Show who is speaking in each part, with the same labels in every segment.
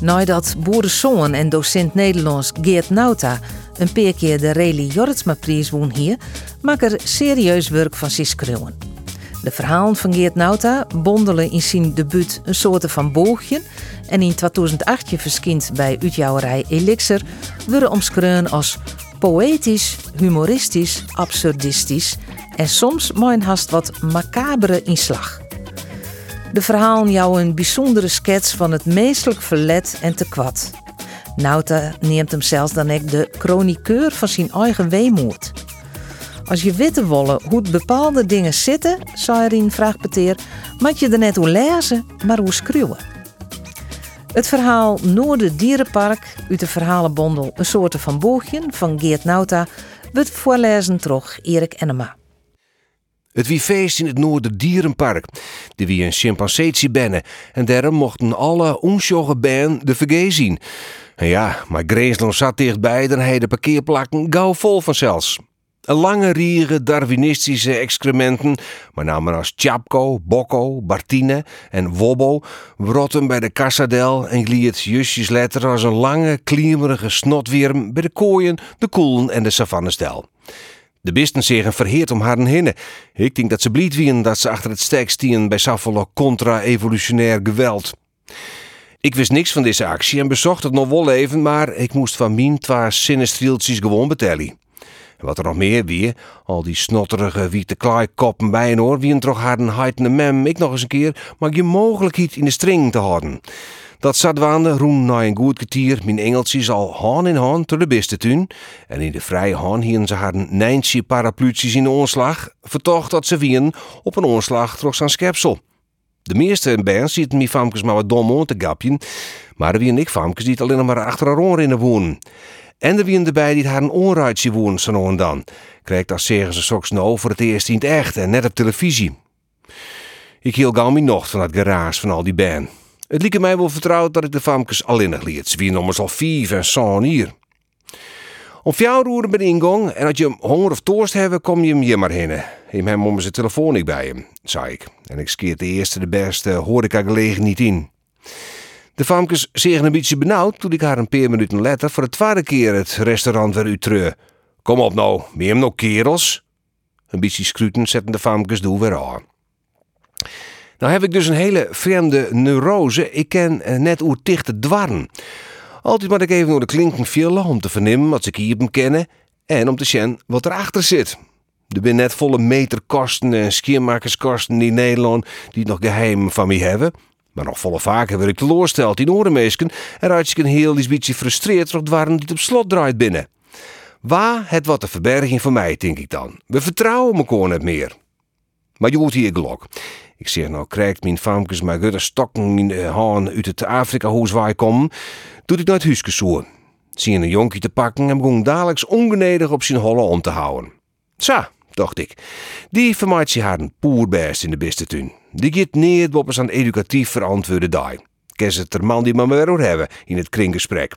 Speaker 1: Nadat boerenzoon en docent Nederlands Geert Nauta een paar keer de Reli Jorritsma-prijs won hier, maak er serieus werk van schreeuwen. De verhalen van Geert Nauta bondelen in zijn debuut een soort van boogje en in 2008 verschijnt bij uitjouwerij Elixir worden omschreven als poëtisch, humoristisch, absurdistisch en soms mijn haast wat macabere inslag. De verhalen jou een bijzondere schets van het meestelijk verlet en te kwad. Nauta neemt hem zelfs dan ook de chroniqueur van zijn eigen weemoed. Als je weten willen hoe bepaalde dingen zitten, zou er in vraag beteer, moet je er net hoe lezen, maar hoe schreeuwen. Het verhaal Noorden Dierenpark uit de verhalenbondel Een soort van boogje van Geert Nauta wordt voorlezen door Erik Enema.
Speaker 2: Het wie feest in het Noorden Dierenpark. De wie een chimpanseetje bennen. En daarom mochten alle onsjogge ben de vergee zien. En ja, maar Greensland zat dichtbij, dan hij de parkeerplakken gauw vol van zelfs. Een lange rieren Darwinistische excrementen, maar namen als Tjapko, Bokko, Bartine en Wobbo, wrotten bij de Cassadel en gliet justjes letter als een lange, kliemerige snotwierm bij de kooien, de koelen en de savannestel. De bisten zeggen verheerd om haar hinnen. Ik denk dat ze blied wien dat ze achter het stek stien bij Saffelo contra-evolutionair geweld. Ik wist niks van deze actie en bezocht het nog wel even, maar ik moest van mijn twee sinnestrieltjes gewoon betellen. En wat er nog meer wie, al die snotterige witte klaaikoppen bij hoor, wie een toch haar een mem, ik nog eens een keer, maar je mogelijkheid in de string te houden. Dat zat waande roem na een goed kwartier mijn engeltjes al hand in hand door de beste tuin. En in de vrije hand hielden ze haar nijntje parapluutjes in de onslag, vertocht dat ze wien op een onslag trots aan schepsel. De meeste bands ziet mi famkes maar wat dom om te gapjen, maar er wie en ik famkes die het alleen maar achter haar oren in wonen. En er wie erbij die haar een onruitje wonen zo en dan. Krijgt dat zeggen ze soks nou voor het eerst in het echt en net op televisie. Ik hield gauw mijn nocht van het garage van al die band. Het liep mij wel vertrouwd dat ik de famkes alleen liet. Wie nommers al vier en zo'n hier. Om jou roeren bij de ingang en als je honger of toorst hebben, kom je hem hier maar heen. In mijn mom zijn telefoon niet bij hem, zei ik. En ik skeert de eerste de beste horeca gelegen niet in. De famkes zeggen een beetje benauwd toen ik haar een paar minuten later voor de tweede keer het restaurant weer uittreu. Kom op nou, meer hem nog kerels? Een beetje scruten zetten de famkes doel weer aan. Nou heb ik dus een hele vreemde neurose. Ik ken eh, net hoe dicht te dwarren. Altijd moet ik even door de klinken villen om te vernemen wat ze hier hem kennen en om te zien wat erachter zit. Er zijn net volle meterkosten en schiermakerskosten in Nederland die nog geheim van me hebben. Maar nog volle vaker word ik teleurgesteld in orenmeesken en raad ik een heel beetje frustreerd door dwarren die het op slot draait binnen. Waar het wat de verberging voor mij, denk ik dan. We vertrouwen elkaar niet meer. Maar je hoort hier glok. Ik zeg nou, krijgt mijn famkes maar gutte stokken mijn uh, haan uit het Afrika-huis waar ik doet ik naar het huisje. Zie een jonkie te pakken en begon dadelijk ongenedig op zijn holle om te houden. Zo, dacht ik. Die formatie had een poerbest in de beste tuin. Die gaat neer op een educatief verantwoorde dag. Ken het er man die maar weer hebben in het kringgesprek.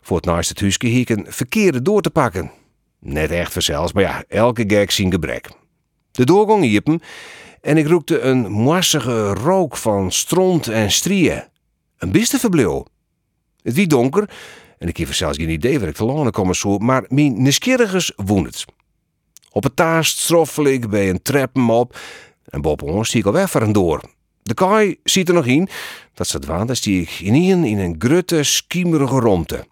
Speaker 2: Voor het naast het huisje hier een verkeerde door te pakken. Net echt vanzelfs, maar ja, elke gek zien gebrek. De doorgang hiepen en ik roekte een moessige rook van stront en strieën. Een biste verblauw. Het wie donker en ik heb zelfs geen idee waar ik te landen kom zo, maar mijn nieuwsgieriges woen het. Op het taast stroffel ik bij een treppen op en bob ons zie ik al weg van door. De kaai ziet er nog in, dat ze waan, dan zie ik in in een grutte, schiemerige romte.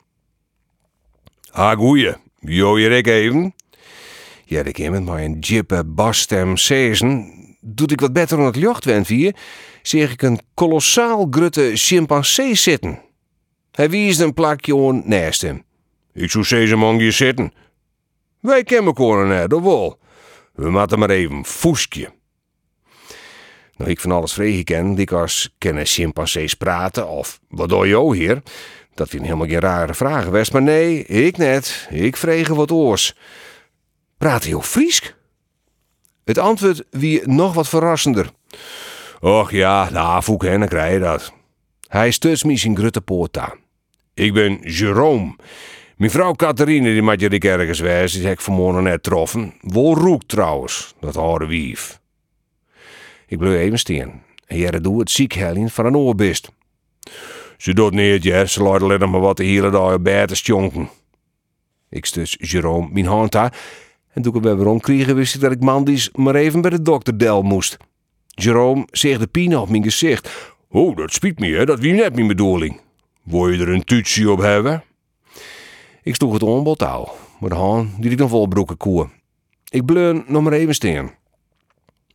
Speaker 2: Ah, goeie, jo je ik even. Ja, ik heb met mijn jippe basstem sezen, doet ik wat beter aan het jocht wend vier, zeg ik een kolossaal grutte chimpansee zitten. Hij wies een plakje on naast hem. Ik zou zeggen, man je zitten. Wij kennen elkaar net, of wel? We moeten maar even foeskje. Nou, ik van alles vreeg ken, die als kennen chimpansees praten, of wat doe je hier? Dat vind helemaal geen rare vragen was, maar nee, ik net. Ik vregen wat oors. Praat ook Friesk? Het antwoord wie nog wat verrassender. Och ja, nou, voek hen, dan krijg je dat. Hij stuts me zijn grutte poort aan. Ik ben Jerome. Mijn vrouw Catharine, die je ik ergens wezen, die heb ik vanmorgen net troffen. Wol roek trouwens, dat oude wief. Ik bleef even steen. En jij doe het ziek Helien van een oorbist. Ze doet niet, ja. Ze laat alleen maar wat de hele dag bij te sjonken. Ik stuts Jerome mijn hand aan. En toen ik hem weer omkregen, wist ik dat ik mandies maar even bij de dokter Del moest. Jerome zegt de pien op mijn gezicht. Oh, dat spiet me, hè. Dat wie net mijn bedoeling. Wil je er een tuutje op hebben? Ik sloeg het onbod maar de haan die ik dan vol broeken koe. Ik bleun nog maar even steen.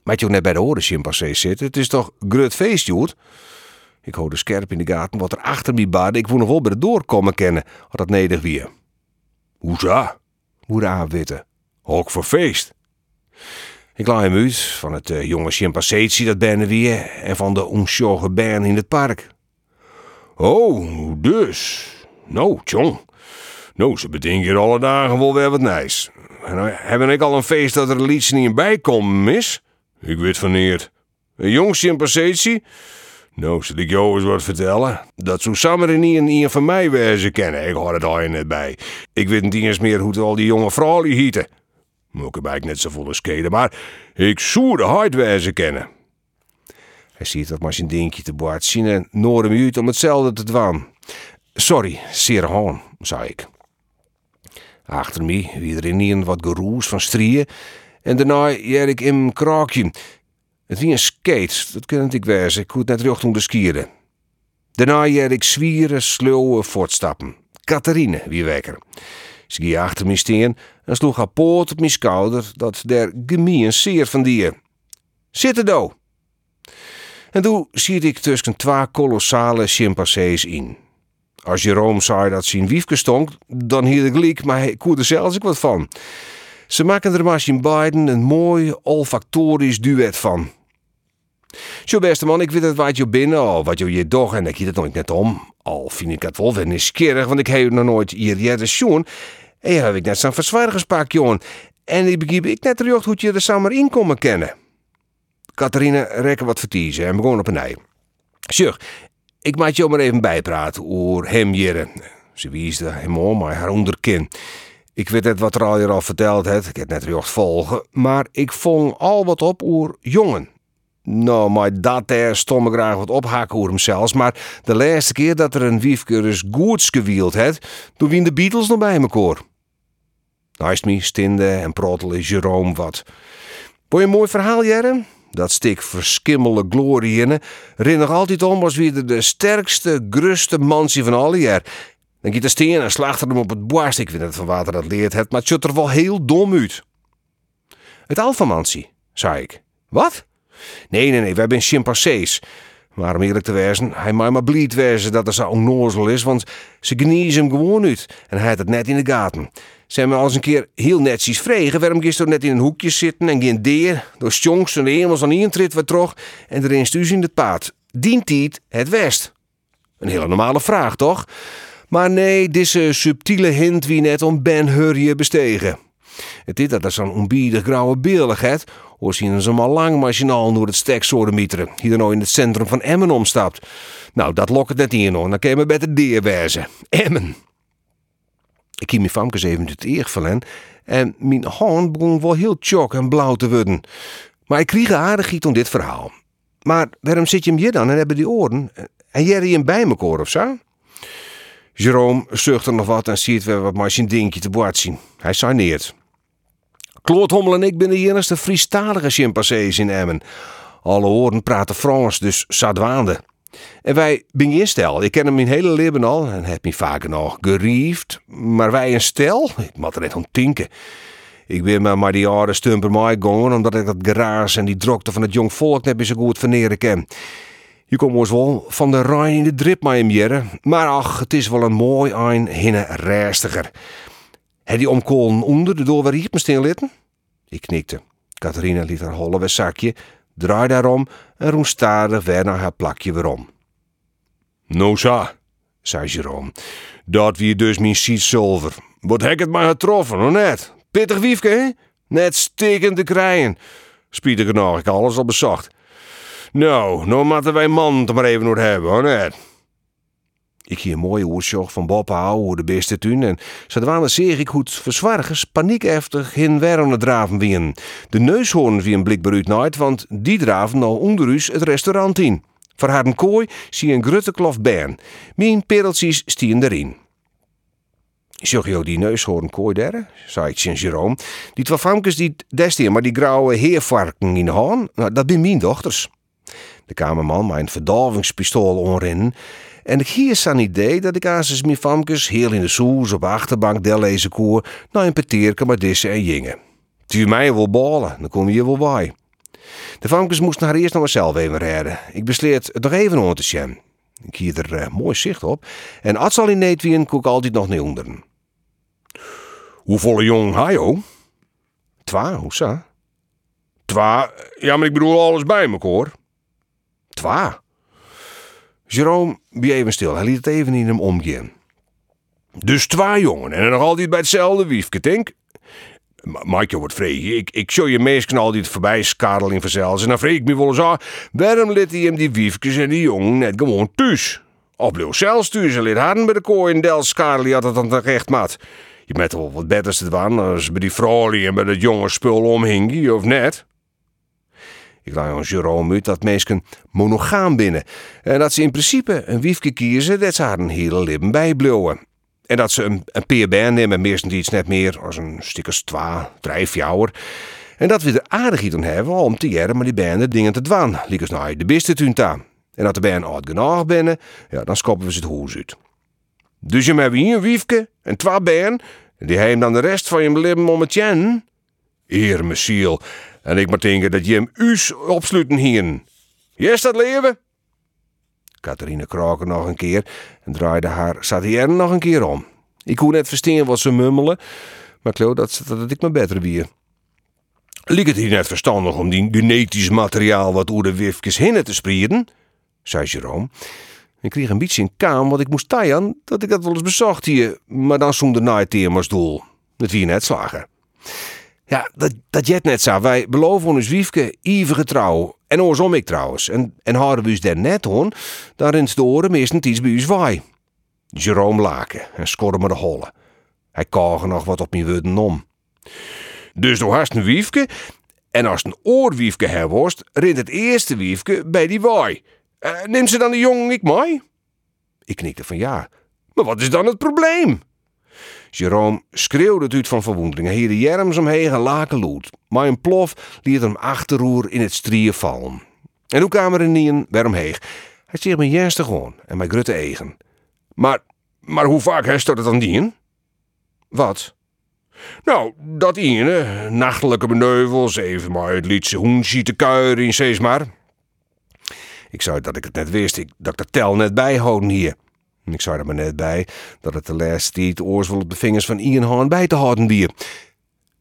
Speaker 2: Maat je ook net bij de horen chimpansees zitten? Het is toch grut feest, Joet? Ik hoorde scherp in de gaten wat er achter me baarde. Ik woe nog wel bij de doorkomen kennen, had dat nedig weer. Hoeza? Hoe de Hok voor feest. Ik laai hem uit van het uh, jonge chimpanseetje dat ben weer en van de onschorge bern in het park. Oh, dus. Nou, tjong. Nou, ze bedenken alle dagen wel weer wat nijs. En nou hebben ik al een feest dat er liedje niet bij komt, mis? Ik weet van niet. Een jong chimpanseetje? Nou, zal ik jou eens wat vertellen? Dat zou samen niet een van mij wezen kennen. Ik hoor het al net bij. Ik weet niet eens meer hoe al die jonge vrouwen hieten. Moet bij net zo volle skeden, maar ik zou de hard wezen kennen. Hij ziet dat maar zijn te boord zien en noorde me uit om hetzelfde te dwaan. Sorry, zeer haan, zei ik. Achter me wie er in wat geroes van strieën en daarna jij ik in een kraakje. Het wie een skate, dat kan ik wezen. Ik kon net recht onder skieren. Daarna jij ik zwieren, sluwe voortstappen. Catharine, wie wekker. Ze ging achter me steen en sloeg haar poot op mijn schouder, dat der gemeen zeer van die. Zitten do! En toen zie ik tussen twee kolossale chimpansees in. Als Jerome zei dat zijn wiefke stonk, dan hield ik liek, maar hij koerde zelfs ik wat van. Ze maken er maar in een mooi olfactorisch duet van. Zo beste man, ik weet het wat je binnen, wat je je doch en ik hield het nooit net om. Al vind ik het wel weer nieuwsgierig, want ik heb nog nooit hier jaren schoen. En heb ik net zo'n verzwaardigerspak, jongen. En ik begreep ik net terug hoe je er samen in komen kennen. Catharine rekken wat vertiezen en begon op een ei. Zeg, ik maak je maar even bijpraten over hem hier. Ze wiesde hem om, maar haar onderkin. Ik weet net wat er al hier al verteld heeft, ik heb net weer volgen, maar ik vong al wat op oer jongen. Nou, maar dat daar stomme graag wat ophaken over hem zelfs, maar de laatste keer dat er een wiefke dus goeds gewield het, toen wien de Beatles nog bij me koor. Naast me stinde en prottelde Jerome wat. Vond je een mooi verhaal, Jerren? Dat stik verskimmelde glorie in, rin nog altijd om als wie de sterkste, gruste mansie van alle jaar. Dan giet de steen en slaagt hem op het borst. Ik vind het van water dat leert het, maar het er wel heel dom uit. Het alfamansie, zei ik. Wat? Nee, nee, nee, wij zijn chimpansees. Maar om eerlijk te wezen, hij mag maar blied wezen dat er zo onnozel is, want ze geniezen hem gewoon uit en hij had het net in de gaten. Ze hebben al eens een keer heel netjes vregen waarom gisteren net in een hoekje zitten en geen deer, door sjonks en hemels aan intrit wat terug en erin stuus in het paard. Dient dit het west? Een hele normale vraag, toch? Maar nee, deze subtiele hint wie net om Ben Hurje bestegen. Het is dat er zo'n onbiedig grauwe beeligheid, of zien ze al lang machinaal door het stek mieteren, hier nou in het centrum van Emmen omstapt. Nou, dat lokt het net in hoor, dan kan je me beter deerwijzen. Emmen. Ik hield mijn famkes even het eer van en mijn hand begon wel heel tjok en blauw te worden. Maar ik kreeg aardig iets om dit verhaal. Maar waarom zit je hem hier dan en hebben die oren? En jij hem bij me koor of zo? Jerome zuchtte nog wat en ziet weer wat maar zijn dingetje te boord zien. Hij saneert. Kloothommel en ik ben de enigste Friestalige chimpansees in Emmen. Alle oren praten Frans, dus sadwaande. En wij ben je stel. Ik ken hem mijn hele leven al en heb me vaker nog geriefd. Maar wij een stel? Ik moet er net om tinken. Ik ben maar, maar die jaren stumper mij gaan, omdat ik dat geraas en die drokte van het jong volk net zo goed verneren ken. Je komt ons wel van de Rijn in de drip maar. Maar ach, het is wel een mooi een hinne reistiger. Heb die omkolen onder de door waar litten? Ik knikte. Catharina liet haar holle zakje, draaide daarom en roem stadig weer naar haar plakje weer om. Nou sa, zei Jerome. Dat wie dus mijn siet zilver. Wat heb het maar getroffen, of net? Pittig wiefke, hè? Net stekend te krijgen. Spietig genoeg, ik alles al bezocht. Nou, nou moeten wij man het maar even nog hebben, hoor net. Ik hier een mooie oersjoch van Bob houden hoe de beste tuin. En zodra zeer ik het verzwargers paniekeftig hin werende draven wien. De neushoorn wie een blik beruid nooit, want die draven al onder het restaurant in. Voor haar een kooi zie een grutte klof bern. Mijn pereltjes stien erin. Zag je die neushoorn kooi daar? zei Sint Jerome. Die twee die desteen, maar die grauwe heervarken in de haan, nou, dat zijn mijn dochters. De kamerman mijn verdovingspistool onrennen. En hier zijn idee dat ik zes mijn famkes heel in de soes op de achterbank del lezen koer naar een peteerke met dissen en jingen. Die mij wel ballen, dan kom je wel bij. De famkes moesten haar eerst nog maar zelf even redden. Ik besleert het nog even onder te zien. Ik hier er uh, mooi zicht op. En als al in Neetwien koek altijd nog niet onderen. Hoeveel jong hij ook? Twa, hoe zo? Twa, ja, maar ik bedoel alles bij me, hoor. Twa. Jerome, wie even stil, hij liet het even in hem omgaan. Dus twa jongen en nog altijd bij hetzelfde wiefje, denk. Maak je wat vregen. Ik, ik show je meestal altijd voorbij skarrel in verzels. En dan vreeg ik me wel eens af, waarom liet hij hem die wiefjes en die jongen net gewoon thuis? Of bleef zelfs thuis en liet harden bij de kooi en del skarrel had het dan toch echt mat. Je met wel wat beter te doen als bij die vrouw en bij dat jonge spul omhing, of net? Ik laat aan Jerome dat mensen monogaam binnen. En dat ze in principe een wiefje kiezen dat ze haar een hele leven bijblouwen. En dat ze een, een PBN nemen, meestal iets net meer als een stickers twa, drijfjouwer. En dat we er aardig iets aan hebben om te jaren met die banden dingen te dwan. Liekers nou de beste tuin aan. En dat de band oud genoeg binnen, ja, dan skoppen we ze het hoes uit. Dus je hebt hier een wiefke en beren, en die hem dan de rest van je leven om het jen. Eer me ziel. En ik moet denken dat je hem us opsluiten hier. Yes, dat leven? Catharine kroken nog een keer en draaide haar satière nog een keer om. Ik kon net verstaan wat ze mummelen, maar ik dat, dat ik me beter wie. Liek het hier net verstandig om die genetisch materiaal wat oer de wifkes hinnen te spreiden? zei Jerome. Ik kreeg een beetje in kaam, want ik moest taaien dat ik dat wel eens bezocht hier, maar dan zonder naaitheem doel. Dat wie net slagen. Ja, dat, dat jet net zo. Wij beloven ons wiefke ivige trouw. En oorsom ik trouwens. En, en houden we ons daar net hoor, daar in de oren meestal iets bij ons waai. Jerome laken en scoorde me de holle. Hij kagen nog wat op mijn woorden om. Dus door hast een wiefke, en als een oorwiefke herworst, rint het eerste wiefke bij die waai. Uh, neemt ze dan de jongen ik mee? Ik knikte van ja. Maar wat is dan het probleem? Jerome schreeuwde het uit van verwondering. Hij de jerms omheen en laken lood. Maar een plof liet hem achterroer in het strieën vallen. En hoe kwam er een nien waarom heeg? Hij zegt me juist gewoon en mijn grutte eigen. Maar, maar hoe vaak heeft dat het dan dien? Wat? Nou, dat ene, nachtelijke beneuvels, even maar het liedse hoensje te kuieren in maar. Ik zei dat ik het net wist, ik, dat ik de tel net bijhouden hier. Ik zei er maar net bij dat het de laatste tijd oors op de vingers van Ian Haan bij te houden bier.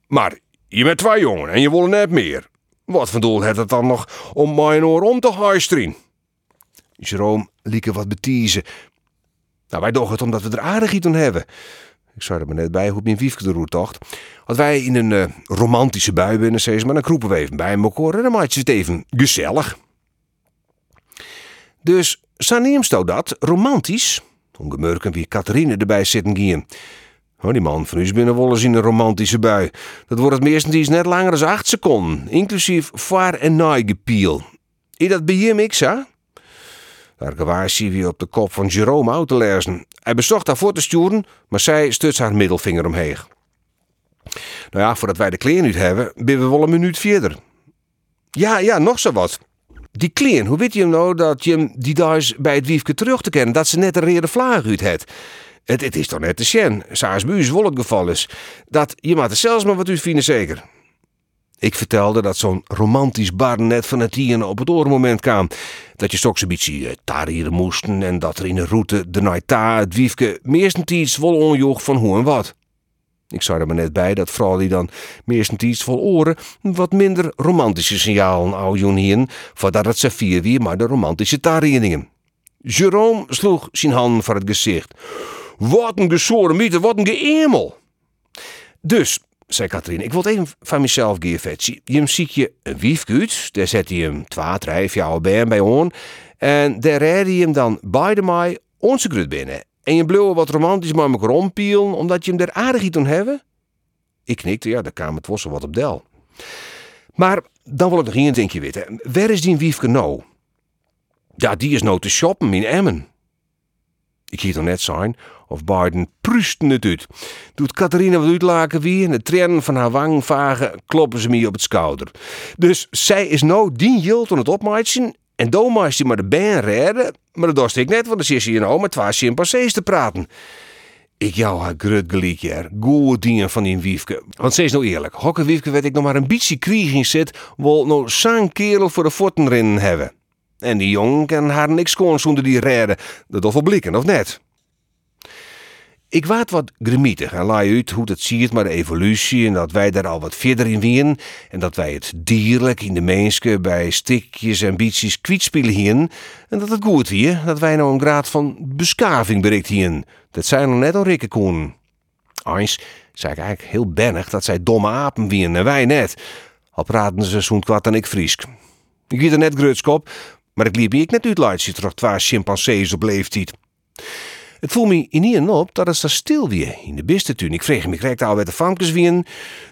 Speaker 2: Maar je bent twee jongen en je wil net meer. Wat van doel heeft het dan nog om mijn oor om te huisteren? Jerome lieke wat betiezen. Nou, wij dachten het omdat we er aardig iets aan hebben. Ik zei er maar net bij hoe mijn wiefke de route tocht. Als wij in een uh, romantische bui binnen, zei maar, dan kroepen we even bij elkaar en dan maak je het even gezellig. Dus Saneemsto dat, romantisch? Ongemurken wie Catharine erbij zitten gingen. Oh, die man van u is binnen in een romantische bui. Dat wordt het meestens net langer dan acht seconden, inclusief vaar- en naaigepiel. Is dat bij hem ik, hè? Daar zie we op de kop van Jerome uit te lezen. Hij bezocht haar voor te sturen, maar zij stutst haar middelvinger omheen. Nou ja, voordat wij de kleren uit hebben, ben we wel een minuut verder. Ja, ja, nog zo wat. Die kleen, hoe weet je nou dat je hem die daar bij het wiefke terug te kennen, dat ze net een rede vlaag uit het? Het, het is toch net te sjen, saars bij u het geval is. Dat je maakt er zelfs maar wat u vinden zeker. Ik vertelde dat zo'n romantisch bar net van het hier op het oormoment kwam. Dat je straks een beetje tarieren moesten en dat er in de route de naita het wiefke meestens iets vol onjoeg van hoe en wat. Ik zou er maar net bij dat die dan meestens iets vol oren wat minder romantische signalen oudjoen hien, voordat het vier wie maar de romantische tarieringen. Jerome sloeg zijn handen voor het gezicht. Wat een gesoren mieter, wat een geëmel. Dus, zei Katrien, ik wil even van mezelf geven. Je ziet je een wiefkuut, daar zet hij hem twee, drie, vier bij bij on. En daar rijdt je hem dan beide mij onze grut binnen. En je bleef wat romantisch met elkaar ompielen, omdat je hem daar aardig iets hebben? Ik knikte, ja, daar kwam het wat op del. Maar dan wil ik nog één dingetje weten. Waar is die wiefke nou? Ja, die is nou te shoppen in Emmen. Ik zie het net zijn of Biden prusten het uit. Doet Catharina wat uitlaken wie en de tranen van haar wang vagen, kloppen ze me op het schouder. Dus zij is nou die jilt aan het opmaatsen en dan maakt maar de been redden, maar dat dorst ik net, want dan zit je nou met twee chimpansees te praten. Ik jou haar grut gelijk, Goeie dingen van die wiefke. Want ze is nou eerlijk, hokke wiefke weet ik nog maar een beetje krieging zit, wil nou zo'n kerel voor de voeten rennen hebben. En die jongen kan haar niks kon zonder die redden. Dat of blikken, of net? Ik waard wat grimietig en laai uit hoe het ziet maar de evolutie en dat wij daar al wat verder in winnen en dat wij het dierlijk in de mensen bij stikjes en bietjes kwietspelen hier en dat het goed hier dat wij nou een graad van beschaving bereikt hier. Dat zijn nog net al rikke koen. Zei ik eigenlijk heel bennig dat zij domme apen winnen en wij net. Al praten ze zo'n kwad en ik Friesk. Ik weet er net grutskop, maar ik liep ik net uit terug twee chimpansees op leeftijd. Het voel me in ieder op dat het zo stil weer in de beste tuin. Ik vreeg me krijgt al de famkes wien,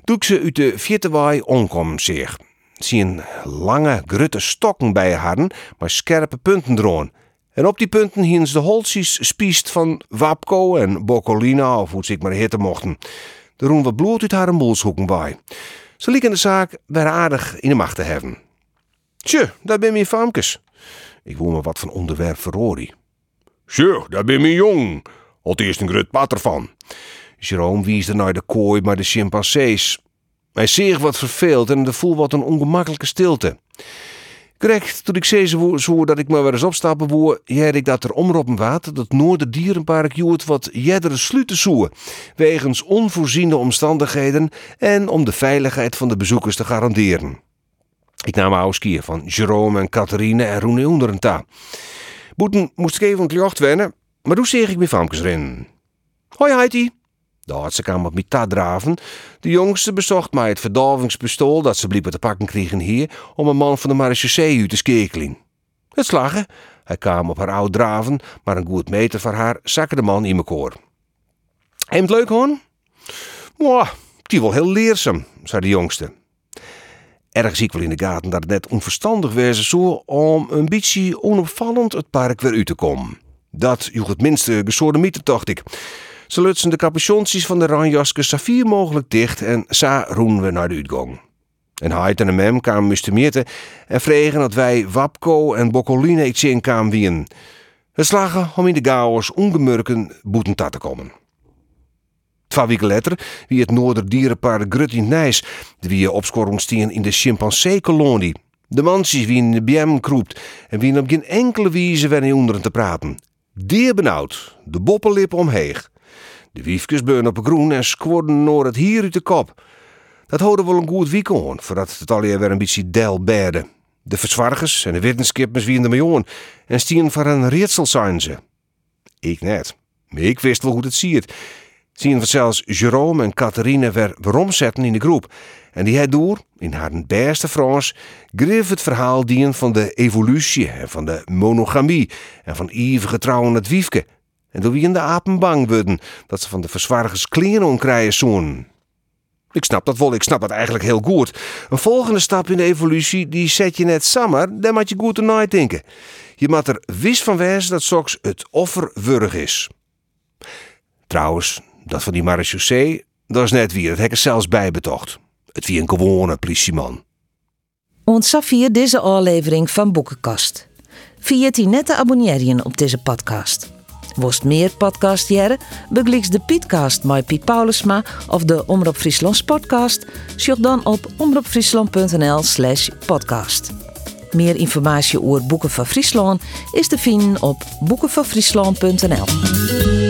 Speaker 2: doe ik ze uit de viertewaai onkom zeg. Zie een lange, grutte stokken bij hadden, maar scherpe punten droon. En op die punten hingen de holtjes spiest van Wapco en Boccolina, of hoe ze ik maar hitten mochten. Er roen wat bloed uit haar boelshoeken bij. Ze lieken de zaak weer aardig in de macht te hebben. Tje, daar ben mijn famkes. Ik voel me wat van onderwerp verrorie. Zo, daar ben je jong. Al eerst een grut pater van. Jerome wies er naar de kooi maar de chimpansees. Hij zeer wat verveeld en er voel wat een ongemakkelijke stilte. Correct, toen ik zei zo dat ik maar weer eens opstappen woe, jij ik dat er omroppen water dat Noorder Dierenpark joert wat jeder sluiten zoe, wegens onvoorziene omstandigheden en om de veiligheid van de bezoekers te garanderen. Ik nam een van Jerome en Catharine en Roene ta. Boeten moest ik even het wennen, maar hoe zeg ik mijn famkes erin? Hoi Heidi. De oudste kwam op mij draven. De jongste bezocht mij het verdorvingspistool dat ze bliepen te pakken kregen hier om een man van de marechaussee te skekelen. Het slagen. Hij kwam op haar oud draven, maar een goed meter voor haar zakke de man in koor. Hem het leuk hoor? Mwah, die wel heel leerzaam, zei de jongste. Erg zie ik wel in de gaten dat het net onverstandig was zo om een beetje onopvallend het park weer uit te komen. Dat joeg het minste gesodemieter, dacht ik. Ze lutsen de capuchonsies van de ranjaske safier mogelijk dicht en sa roen we naar de uitgang. En Heid en Mem kwamen mustemeerten en vregen dat wij Wapco en Boccoline iets in kwamen wien. We slagen om in de chaos ongemurken boeten te komen. Twee weken later wie het Noorderdierenpark Grut in Nijs, wie opskorrongstien in de chimpansee-kolonie. De mansjes wie in de BM kroept en wie op geen enkele wijze werden onder te praten. Dier benauwd, de boppellip omheeg. De wiefkes beun op groen en squorden noor het hier uit de kop. Dat houden wel een goed weekend voordat het alweer weer een beetje del berde. De verzwargers en de wetenskippers wie in de miljoen en stien voor een ritsel zijn ze. Ik net. Maar ik wist wel hoe het ziet zien we zelfs Jerome en Catharine weer veromzetten in de groep. En die hij door, in haar beste Frans, grif het verhaal dien van de evolutie en van de monogamie en van eeuwige trouwen het wiefke. En door wie in de apen bang worden dat ze van de verzwargers kleren krijgen zoen. Ik snap dat wel, ik snap dat eigenlijk heel goed. Een volgende stap in de evolutie, die zet je net samen, daar moet je goed naar denken. Je moet er wist van wezen dat soms het offer wurg is. Trouwens, dat van die marechaussee, dat is net wie. Heb ik zelfs bijbetocht. Het wie een gewone politieman.
Speaker 1: Ontzag via deze aflevering van Boekenkast. Via die net te abonneren op deze podcast. Worst meer podcast jaren, begliks de Pietcast met Piet Paulusma of de Omroep Friesland podcast. Zoek dan op omroepfriesland.nl slash podcast. Meer informatie over Boeken van Friesland is te vinden op boekenvanfriesland.nl.